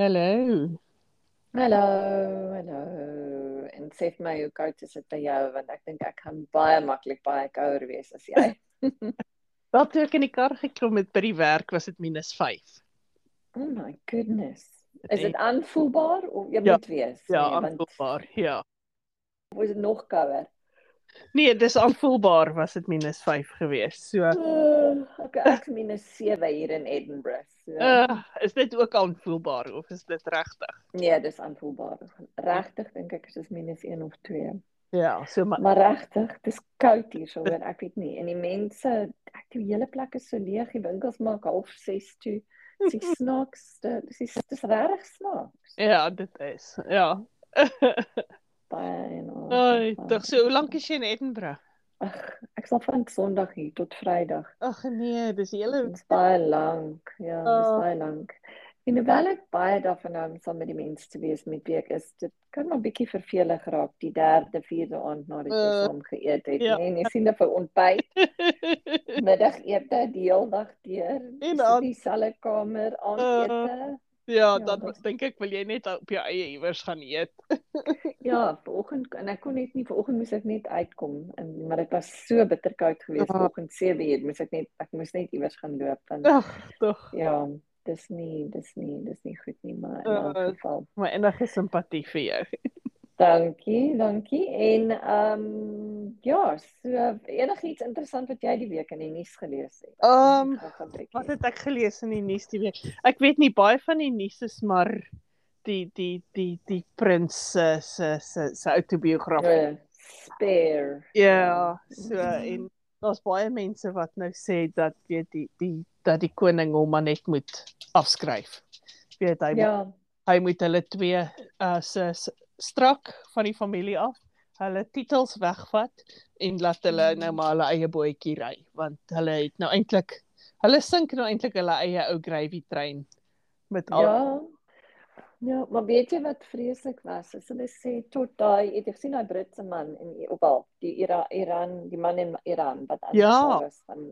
Hallo. Hallo, hallo. En sê vir my hoe koud is dit by jou want ek dink ek gaan baie maklik baie kouer wees as jy. Wel toe ek in die kar geklim het by die werk was dit -5. oh my goodness. Is dit aanvoelbaar of jy Ja, moet wees? Ja, nee, aanvoelbaar. Ja. was dit nog kouer? Nee, dis aanvoelbaar was dit -5 geweest. So Uh, okay, ek minus 7 hier in Edinburgh. So, uh, is dit ook aanvoelbaar of is dit regtig? nee, dis aanvoelbaar. Regtig dink ek is dit minus 1 of 2. Ja, so maar Maar regtig, dis koud hier so, hoor, ek weet nie. En die mense, ek die hele plek is so leeg, die winkels maak half 6 toe. Dis die snaakste, dis dis regtig snaaks. ja, dit is. Ja. Baie en al. Ai, tog so hoe lank is jy in Edinburgh? Ag, ek sal van Sondag hier tot Vrydag. Ag nee, dis hele Dit is baie lank. Ja, dit is Oh. baie lank. En hoewel ek baie daarvan hou om saam met die mense te wees met wie ek is, dit kan maar bietjie vervelig raak die derde, vierde aand nadat jy Uh, saam geëet het. ja. Nee, en jy sien dat vir ontbyt, middagete, die hele dag deur, dit dieselfde kamer, aandete. Ja, Ja, dan dis- dink ek wil jy net op jou eie iewers gaan eet. Ja, vanoggend en ek kon net nie vanoggend moes ek net uitkom en maar dit was so bitterkoud geweest Ja. vanoggend 7uur moes ek net ek moes net iewers gaan loop want Ag, tog. ja, dis nie dis nie dis nie goed nie maar in Ja. elk geval. My enige simpatie vir jou. Dankie, dankie. En ehm ja, so enigiets interessant wat jy die week in die nuus gelees het? Ehm, bietjie- Wat het ek gelees in die nuus die week? Ek weet nie baie van die nuus is maar die die die die prins se se se se autobiografie. Uh, spare. Ja, so en daar's baie mense wat nou sê dat weet die die dat die koning hom maar net moet afskryf. Weet hy Ja, hy moet hulle twee uh se- strak van die familie af, hulle titels wegvat en laat hulle nou maar hulle eie bootjie ry want hulle het nou eintlik hulle sink nou eintlik hulle eie ou gravy trein met al ja. Ja, maar weet jy wat vreeslik was? As hulle sê tot daai, het jy gesien daai Britse man in opal, die Ira, Iran, die man in Iran wat Ja. aangeval was van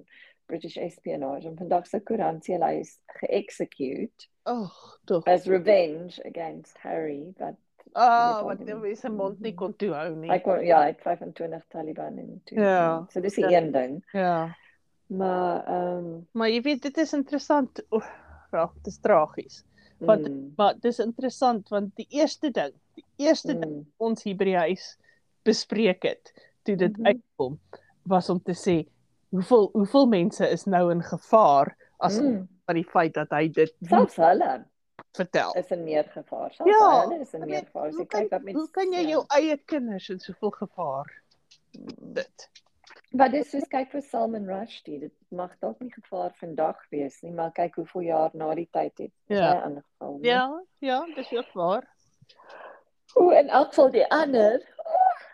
British espionage en vandag se koerant sê hy is geëxecute Ag, tog. as revenge against Harry, but Ah, weet wat nou wie se mond nie kon toe hou nie. hy kon ja, hy het 25 Taliban in toe. Ja. So dis die Ja. een ding. Ja. Maar ehm Maar jy weet dit is interessant. Oef, ja, dit is tragies. Want- mm, Maar dis interessant want die eerste ding, die eerste ding mm, ons hier by die huis bespreek het toe dit Mhm. uitkom was om te sê hoeveel hoeveel mense is nou in gevaar as mm. van die feit dat hy dit Selfs hulle vertel. is in meer gevaar. Selfs Ja, hulle is in meer gevaar. Jy kyk wat met hoe kan jy ja. jou eie kinders in soveel gevaar dit? Maar dis soos kyk vir Salman Rushdie, dit mag dalk nie gevaar vandag wees nie, maar kyk hoeveel jaar na die tyd het Ja. hy aangeval. nie? Ja, ja, dis ook waar. O, en ook sal die ander,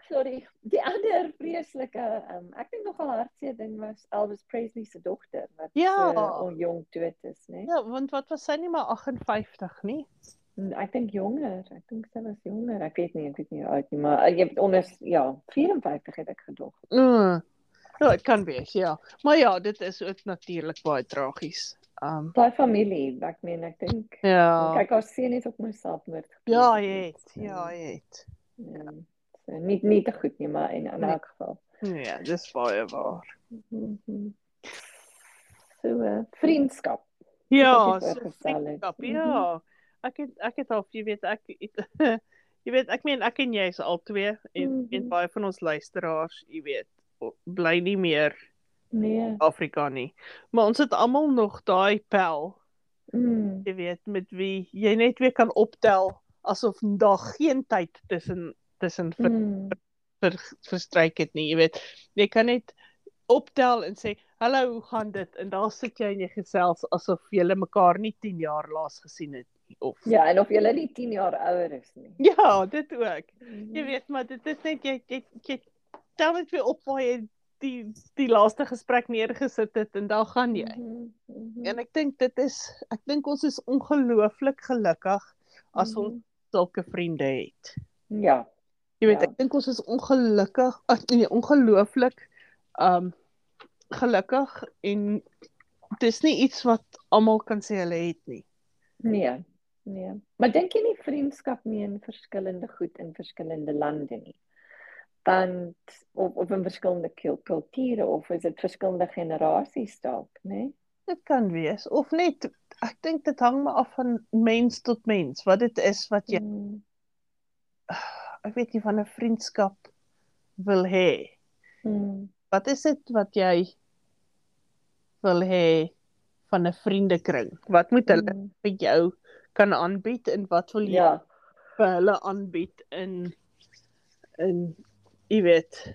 sorry, die ander vreeslike, um, ek dink nogal hartseer ding was Elvis Presley se dogter wat Ja. uh, al jong dood is, né? Ja, want wat was sy nie maar 58 nie? Ek dink jonger, ek dink sy was jonger. Ek weet nie, ek weet nie hoe oud nie, maar uh, jy weet onder ja, 54 het ek gedog. Mm. Ja, dit kan wees, ja. Maar ja, dit is ook natuurlik baie tragies. Um Daai familie, ek meen ek dink ja. kyk haar seun het ook mos selfmoord gepleeg. Ja, hy het. so, Ja, hy het. Ja. So nie nie te goed nie, maar in, in Nee. elk geval. Ja, dis baie waar. Mhm. So uh, vriendskap. Ja, so het. vriendskap, Mhm. ja. Ek het ek het al, jy weet, ek het, jy weet, ek meen ek en jy is al twee en Mhm. en baie van ons luisteraars, jy weet, bly nie meer Nee. Afrika nie. Maar ons het almal nog daai pel, Mm. jy weet, met wie jy net weer kan optel asof daar geen tyd tussen tussen ver, Mm. ver, verstryk het nie, jy weet. Jy kan net optel en sê, "Hallo, hoe gaan dit?" En daar sit jy en jy gesels asof julle mekaar nie 10 jaar laas gesien het nie of Ja, en of jy nie 10 jaar ouer is nie. Ja, dit ook. Mhm. Jy weet, maar dit is net jy jy, jy tel net weer op waar jy die die laaste gesprek neergesit het en daar gaan jy. Mhm, mhm. En ek dink dit is ek dink ons is ongelooflik gelukkig as ons Mhm. sulke vriende het. Ja. Jy weet, Ja. ek dink ons is ongelukkig, ag nee, ongelooflik um gelukkig en dis nie iets wat almal kan sê hulle het nie. Nee. Nee. Maar dink jy nie vriendskap meen verskillende goed in verskillende lande nie? Want of of in verskillende kul- kulture of is dit verskillende generasies dalk, né? Nee? Dit kan wees of net ek dink dit hang maar af van mens tot mens wat dit is wat jy Mm. Ek weet nie van 'n vriendskap wil hê. Mm. Wat is dit wat jy wil hê van 'n vriendekring? Wat moet hulle Mm. vir jou kan aanbied en wat wil jy Ja. vir hulle aanbied in in jy weet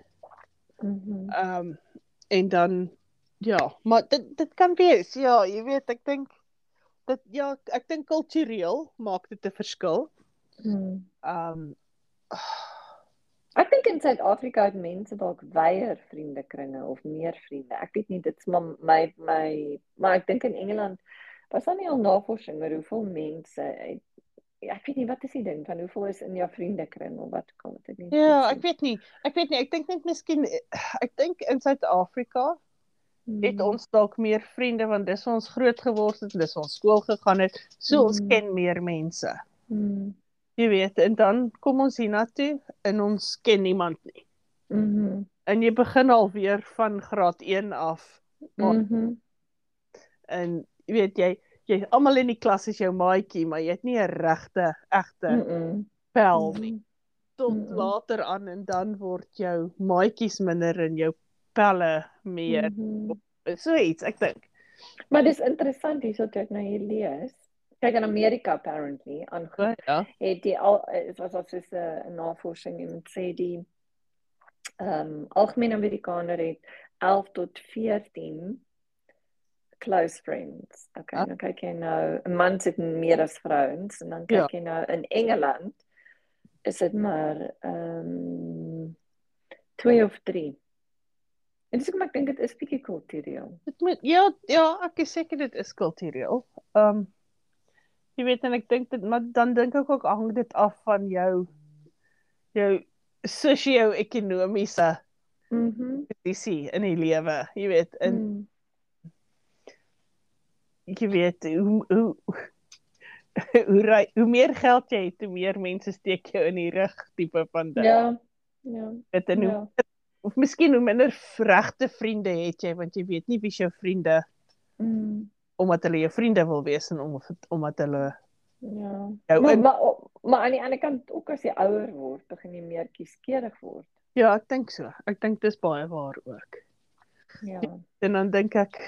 Mhm. ehm um, en dan ja, maar dit dit kan wees. Ja, jy weet ek dink dit ja, ek dink kultureel maak dit 'n verskil. Mm. Ehm um, Ek dink in Suid-Afrika het mense dalk weier vriendekringe of meer vriende. Ek weet nie dit's maar my my maar ek dink in Engeland was daar nie al navorsing oor hoeveel mense het, ek weet nie wat is die ding van hoeveel is in jou vriendekring of wat kom dit nie. ja, ek weet nie. Ek weet nie, ek dink net miskien ek dink in Suid-Afrika het ons dalk meer vriende want dis ons groot geword het, dis ons skool gegaan het. So ons Mm. ken meer mense. Mm. Jy weet, en dan kom ons hiernatoe en ons ken niemand nie. Mhm. En jy begin al weer van graad 1 af Maar- Mhm. en jy weet jy jy almal in die klas is jou maatjie, maar jy het nie 'n regte egte Mhm. pel nie tot Mm-mm. later aan en dan word jou maatjies minder en jou pelle meer. Mhm. So iets, ek dink. Maar dis interessant hierso toe ek nou hier lees. Kyk in Amerika apparently aan So, ja. het die al dit was al soos 'n navorsing en sê die ehm um, algemene Amerikaner het 11 tot 14 close friends. Okay, Ja. nou kyk jy nou, mans het meer as vrouens en dan kyk Ja. jy nou in Engeland is dit maar ehm um, 2 of 3. En dis hoekom ek dink dit is bietjie kultureel. Dit moet ja, ja, ek is seker dit is kultureel. Ehm um, jy weet en ek dink dit maar dan dink ek ook hang dit af van jou jou sosio-ekonomiese Mhm. posisie in die lewe. Jy weet, in Mm. jy weet hoe hoe hoe ry, hoe meer geld jy het, hoe meer mense steek jou in die rug tipe van ding. Ja. Ja. Weet, en hoe, Ja. of miskien hoe minder regte vriende het jy want jy weet nie wie jou vriende Mm. Omdat hulle jou vriende wil wees en om, omdat hulle Ja. jou Maar, in maar maar aan die ander kant ook as jy ouer word, begin jy meer kieskeurig word. Ja, ek dink so. Ek dink dis baie waar ook. Ja. En dan dink ek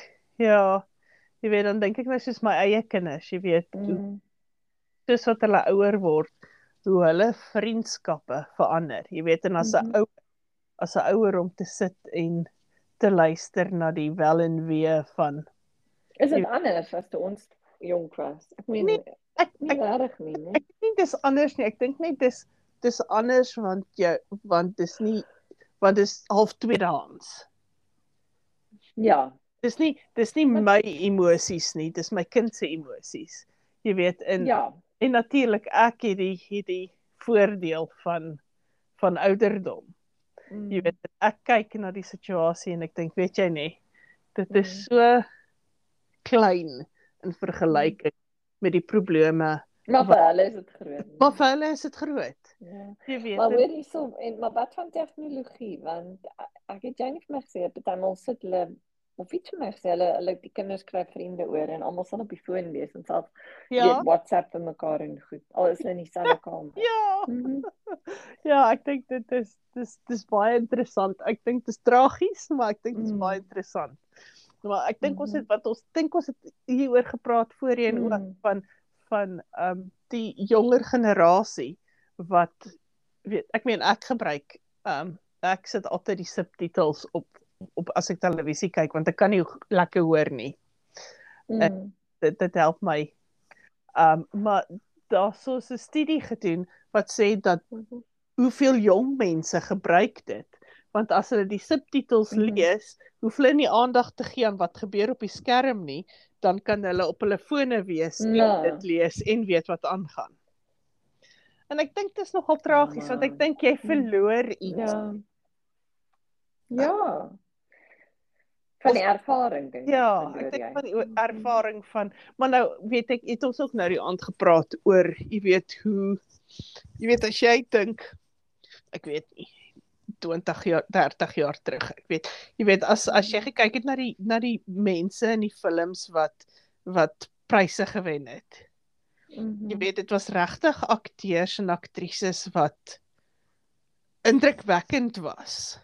ja, jy weet dan dink ek nou soos my eie kinders, jy weet, hoe Mm. soos wat hulle ouer word, hoe hulle vriendskappe verander. Jy weet en as 'n Mhm. ou as 'n ouer om te sit en te luister na die wel en wee van Is dit anders as toe ons jonk was? Ek meen Nee, ek nie ek regtig nie, nee. ek dink dis anders nie. Ek dink net dis dis anders want jy want dis nie want dis half tweedehands. Ja. Dis nie dis nie my emosies nie, dis my kind se emosies. Jy weet in Ja. en natuurlik ek het die het die voordeel van van ouderdom. Mm. Jy weet ek kyk na die situasie en ek dink weet jy nie dit is Mm. so klein in vergelyking met die probleme. Maar vir hulle is dit groot. Maar vir hulle is dit groot. Ja. Jy weet. Maar hoor hierso en maar wat van tegnologie want ek het jy nie vir my gesê partymal sit hulle of iets vir my gesê hulle hulle die kinders kry vriende oor en almal sal op die foon wees en self ja. weet WhatsApp vir mekaar en goed. Al is hulle in dieselfde kamer. Ja. Mhm. Ja, ek dink dit is dis dis baie interessant. Ek dink dit is tragies, maar ek dink dit is Mm. baie interessant. Maar ek dink ons Mhm. het wat ons dink ons het hieroor gepraat voorheen ook Mm. van van ehm um, die jonger generasie wat weet ek meen ek gebruik ehm um, ek sit altyd die subtitels op op as ek televisie kyk want ek kan nie lekker hoor nie. Mm. Dit dit help my. Ehm um, maar daar's so 'n studie gedoen wat sê dat Mhm. hoeveel jong mense gebruik dit. Want as hulle die subtitels Mhm. lees, hoef hulle nie aandag te gee aan wat gebeur op die skerm nie, dan kan hulle op hulle fone wees Ja. en dit lees en weet wat aangaan. En ek dink dit is nogal tragies want ek dink jy verloor iets. Ja. Ja. van die ervaring dink ek. Ja, ek dink van die o- ervaring van maar nou weet ek het ons ook nou die aand gepraat oor jy weet hoe jy weet as jy dink ek weet nie 20 jaar 30 jaar terug ek weet jy weet as as jy gekyk het na die na die mense in die films wat wat pryse gewen het Mhm. jy weet dit was regtig akteurs en aktrises wat indrukwekkend was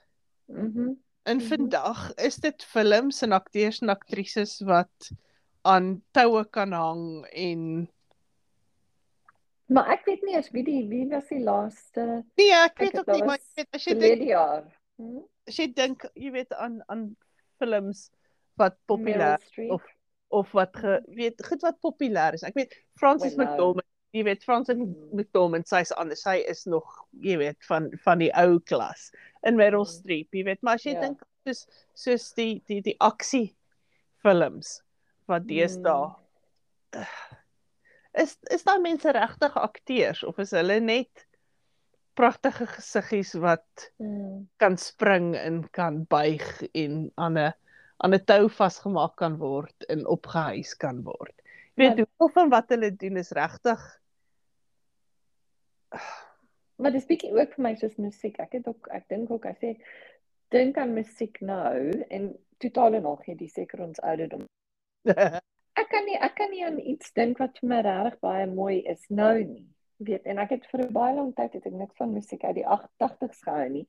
Mhm. In Mhm. vandag is dit films en akteurs en aktrises wat aan toue kan hang en Maar ek weet nie eens wie die wie was die laaste nee, ek Ek weet het ook nie maar jy weet as jy dink jaar. Hm? as jy dink jy weet aan aan films wat populêr of of wat ge, weet goed wat populêr is. Ek weet Francis Well, no. McDormand, jy weet Francis Mm. McDormand, sy's anders. Sy is nog jy weet van van die ou klas. In Meryl Mm. Streep, jy weet, maar as jy Ja. dink soos soos die die die aksie films wat Mm. Is is daai mense regtig akteurs of is hulle net pragtige gesiggies wat Mm. kan spring en kan buig en aan 'n aan 'n tou vasgemaak kan word en opgehuis kan word. Jy weet Maar- hoeveel van wat hulle doen is regtig Maar dis bietjie ook vir my soos musiek. Ek het ook ek dink ook as jy dink aan musiek nou en totaal en al gee die seker ons ouderdom. Ek kan nie ek kan nie aan iets dink wat vir my regtig baie mooi is nou nie. Weet en ek het vir 'n baie lang tyd het ek niks van musiek uit die 80's gehou nie.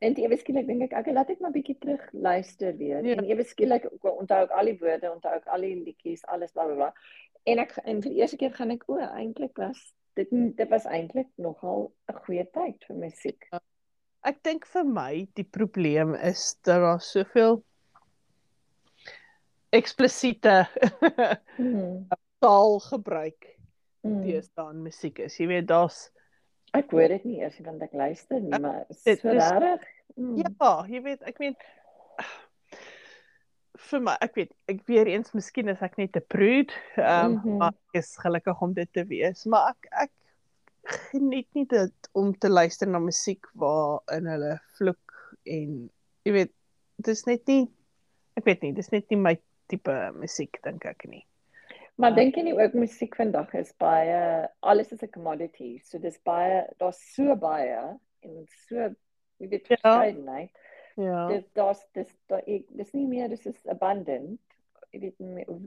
En ewe skielik dink ek ek laat ek maar bietjie terug luister weer. Ja. En ewe skielik ook- onthou ek al die woorde, onthou ek al die liedjies, alles bla bla bla. En ek en vir die eerste keer gaan ek o, eintlik was dit dit was eintlik nogal 'n goeie tyd vir musiek. Ek dink vir my die probleem is dat daar soveel eksplisiete Mm. taal gebruik Mm. deesdae in musiek is. Jy weet daar's Ek hoor dit nie eers want ek luister nie, maar dit so is- regtig. Mm. Ja, jy weet, ek meen vir my, ek weet, ek weer eens miskien is ek net 'n prude, ehm um, Mhm. maar ek is gelukkig om dit te wees, maar ek ek geniet nie dit om te luister na musiek waarin hulle vloek en jy weet, dis net nie ek weet nie, dis net nie my tipe musiek dink ek nie. Maar Ja. dink jy nie ook musiek vandag is baie alles is 'n commodity. So dis baie daar's so baie en so jy weet Ja. verskeidenheid. Ja. Dit daar's dis daar ek dis nie meer dis is abundant. Jy weet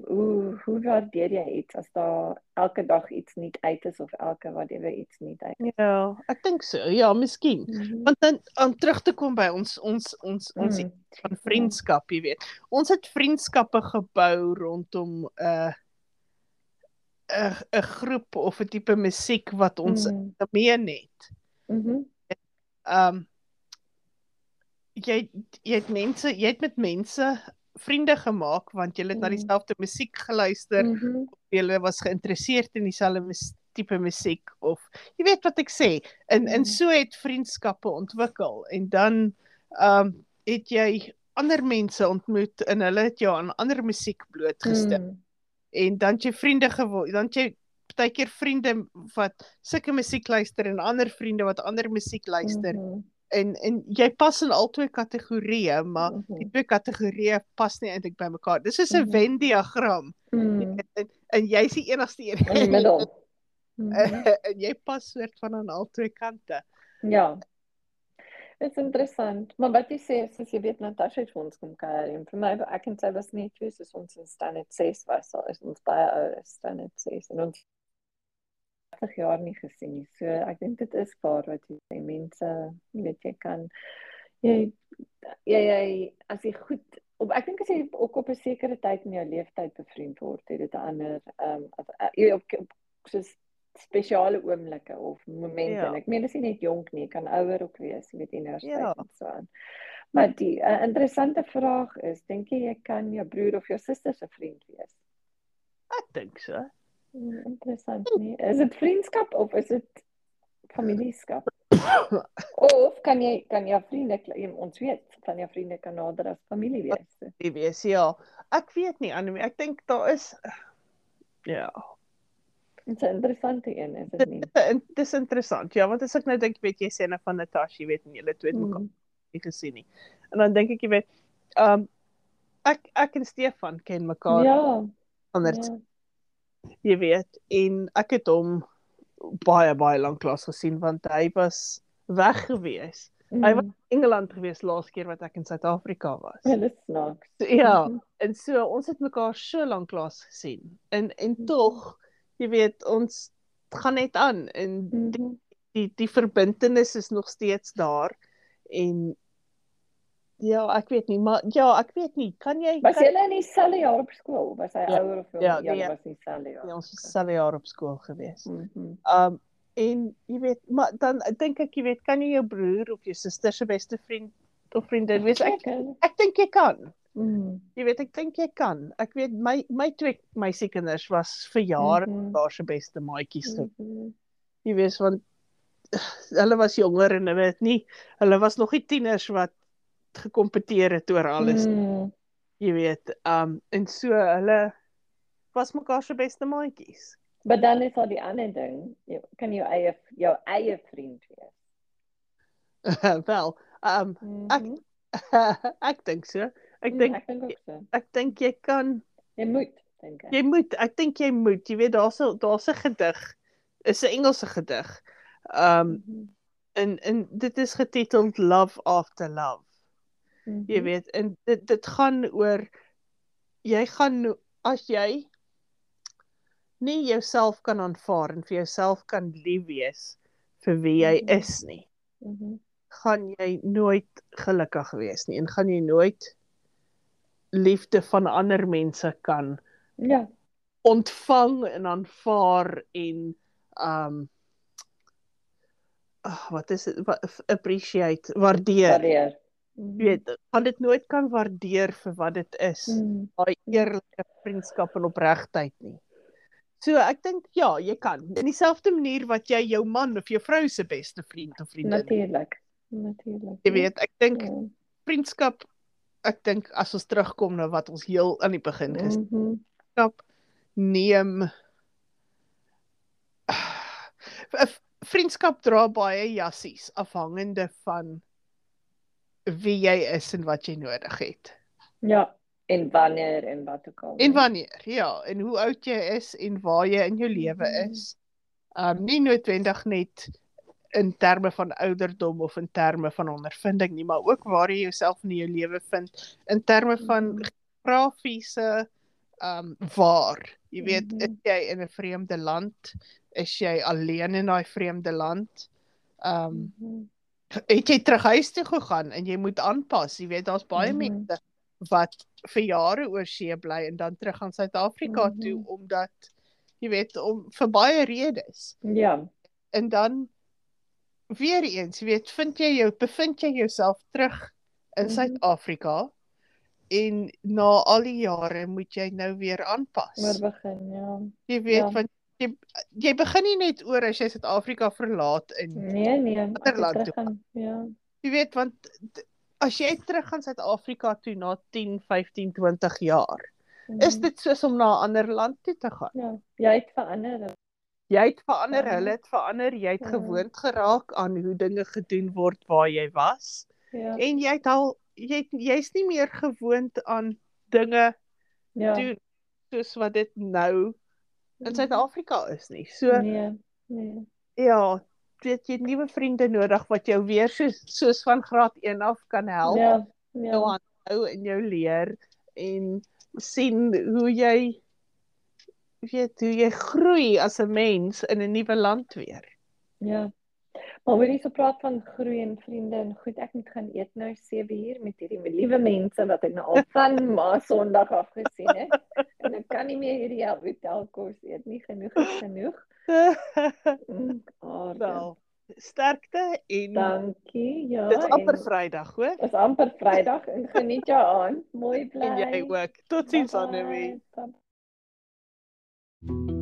hoe hoe waardeer jy iets as daar elke dag iets nuut uit is of elke whatever iets nuut uit. Ja, ek dink so. Ja, miskien. Mhm. Want dan om terug te kom by ons ons ons ons Mm. van vriendskap, jy weet. Ons het vriendskappe gebou rondom 'n uh, 'n 'n groep of 'n tipe musiek wat ons Mm. gemeen het. Mhm. Um jy jy het mense, jy het met mense vriende gemaak want julle het na Mm. dieselfde musiek geluister, Mhm. julle was geïnteresseerd in dieselfde tipe musiek of jy weet wat ek sê. En en Mm. so het vriendskappe ontwikkel en dan um het jy ander mense ontmoet en hulle het jou aan ander musiek blootgestel Mm. en dan jy vriende geword, dan jy partykeer vriende wat sulke musiek luister en ander vriende wat ander musiek luister Mhm. En en jy pas in albei kategorieë, maar Mhm. die twee kategorieë pas nie eintlik by mekaar. Dis soos 'n Mhm. Venn diagram Mm. en, en, en jy's die enigste een In die middel. Mhm. en jy pas soort van aan al twee kante. Ja. Dit is interessant. Maar wat jy sê, soos jy weet Natasha het vir ons kom kuier en vir my ek en sy was net twee soos ons in standaard 6 was, al is ons baie ouer as standaard 6 en ons 30 jaar nie gesien nie. So ek dink dit is waar wat jy sê mense, jy weet jy kan jy jy, jy as jy goed op ek dink as jy ook op 'n sekere tyd in jou lewenstyd bevriend word, het dit 'n ander ehm um, jy op, op soos spesiale oomblikke of momente. Ja. En ek meen dis nie net jonk nie, kan ouer ook wees, jy weet universiteit Ja. en so aan. Maar die uh, interessante vraag is, dink jy jy kan jou broer of jou suster se vriend wees? Ek dink so. Interessant nie. Is dit vriendskap of is dit familieskap? Of kan jy kan jou vriende jy- ons weet van jou vriende kan nader as familie wees. Die wees ja. Ek weet nie Annelie, ek dink daar is ja. Dit is 'n interessante een, is dit nie? Dit dis interessant. Ja, want as ek nou dink, weet jy sê nou van Natasha, jy weet nie, julle twee het mekaar Hmm. nie gesien nie. En dan dink ek jy weet, ehm um, ek ek en Stefan ken mekaar Ja. anders ja. Jy weet en ek het hom baie baie lank klas gesien want hy was weg gewees. Hy was Mm. Engeland gewees laas keer wat ek in Suid-Afrika was. Hulle is snaaks. Ja, Mhm. en so ons het mekaar so lank klas gesien. En en Mhm. tog, jy weet, ons gaan net aan en die Mhm. die, die verbintenis is nog steeds daar en ja, ek weet nie, maar ja, ek weet nie, kan jy Was kan, julle in dieselfde jaar op skool? Was hy Ja. ouer of jonger? Ja, Ja, nee. was in dieselfde jaar. ja, ons was selfe jaar op skool gewees. Mhm. Um en jy weet, maar dan dink ek jy weet, kan jy jou broer of jou suster se beste vriend of vriendin wees? Ek ek dink jy kan. Mhm. Jy weet, ek dink jy kan. Ek weet my my twee meisiekinders was vir jare Mhm. daar se beste maatjies. Mhm. Jy weet want hulle was jonger en hulle het nie hulle was nog nie tieners wat gekompeteer het oor alles, mm. Jy weet. Um en so hulle was mekaar se beste maatjies. Maar dan is al die ander ding, jy kan jou eie jou eie vriend wees. Wel, um Ek- Mhm. ek dink so. Ek Mm, dink ek dink ook so. ek dink jy kan Jy moet dink ek. jy moet ek dink jy moet, jy weet daar's daar's 'n gedig. Is 'n Engelse gedig. Um Mhm. en en dit is getiteld Love After Love. Jy Mhm. weet, en dit dit gaan oor jy gaan as jy nie jouself kan aanvaar en vir jouself kan lief wees vir wie jy Mhm. is nie, Mhm. gaan jy nooit gelukkig wees nie en gaan jy nooit liefde van ander mense kan Ja. ontvang en aanvaar en um oh, wat is dit appreciate waardeer Waardeer. Jy weet gaan dit nooit kan waardeer vir wat dit is Mhm. daai eerlike vriendskap en opregtheid nie so ek dink ja jy kan in dieselfde manier wat jy jou man of jou vrou se beste vriend of vriendin Natuurlik. Natuurlik. jy weet ek dink Ja. vriendskap ek dink as ons terugkom na wat ons heel aan die begin gesê Mhm. vriendskap neem V- vriendskap dra baie jassies afhangende van wie jy is en wat jy nodig het. Ja, en wanneer en wat ook al. En wanneer, ja, en hoe oud jy is en waar jy in jou lewe Mhm. is. Um nie noodwendig net in terme van ouderdom of in terme van ondervinding nie, maar ook waar jy jouself in jou lewe vind in terme van Mhm. geografiese um waar. Jy weet, Mhm. is jy in 'n vreemde land? Is jy alleen in daai vreemde land? Um Mhm. Het jy terug huis toe gegaan en jy moet aanpas. Jy weet, daar's baie Mhm. mense wat vir jare oor see bly en dan terug aan Suid-Afrika Mhm. toe omdat jy weet om vir baie redes. Ja. En dan weer eens, jy weet, vind jy jou bevind jy jouself terug in Mhm. Suid-Afrika en na al die jare moet jy nou weer aanpas. Maar begin, ja. Jy weet ja. want jy jy begin nie net oor as jy Suid-Afrika verlaat en Nee, nee, ek Ander land toe teruggaan. Ja. jy weet want as jy terug gaan Suid-Afrika toe na 10, 15, 20 jaar, is Mhm. dit soos om na 'n ander land toe te gaan. Ja, jy het verander. Jy het verander, Ja. hulle het verander, jy het Ja. gewoond geraak aan hoe dinge gedoen word waar jy was Ja. en jy het al jy jy's nie meer gewoond aan dinge Ja. doen soos wat dit nou in. Suid-Afrika is nie. So Nee. Nee. ja, weet jy het nuwe vriende nodig wat jou weer soos soos van graad 1 af kan help. Ja. jou Ja. aanhou en jou leer en sien hoe jy weet hoe jy groei as 'n mens in 'n nuwe land weer. Ja. Maar jy so praat van groei en vriende en goed, ek moet gaan eet nou 7 uur met hierdie liewe mense wat ek nou al van ma Sondag af gesien het. En ek kan nie meer hierdie hotel kos eet nie, genoeg is genoeg. Aarde. Wel, sterkte en Dankie. Ja. dit is amper Vrydag, hoor. Is amper Vrydag en geniet jou aan. Mooi bly. En jy ook. Totsiens. Annelie. Bye-bye.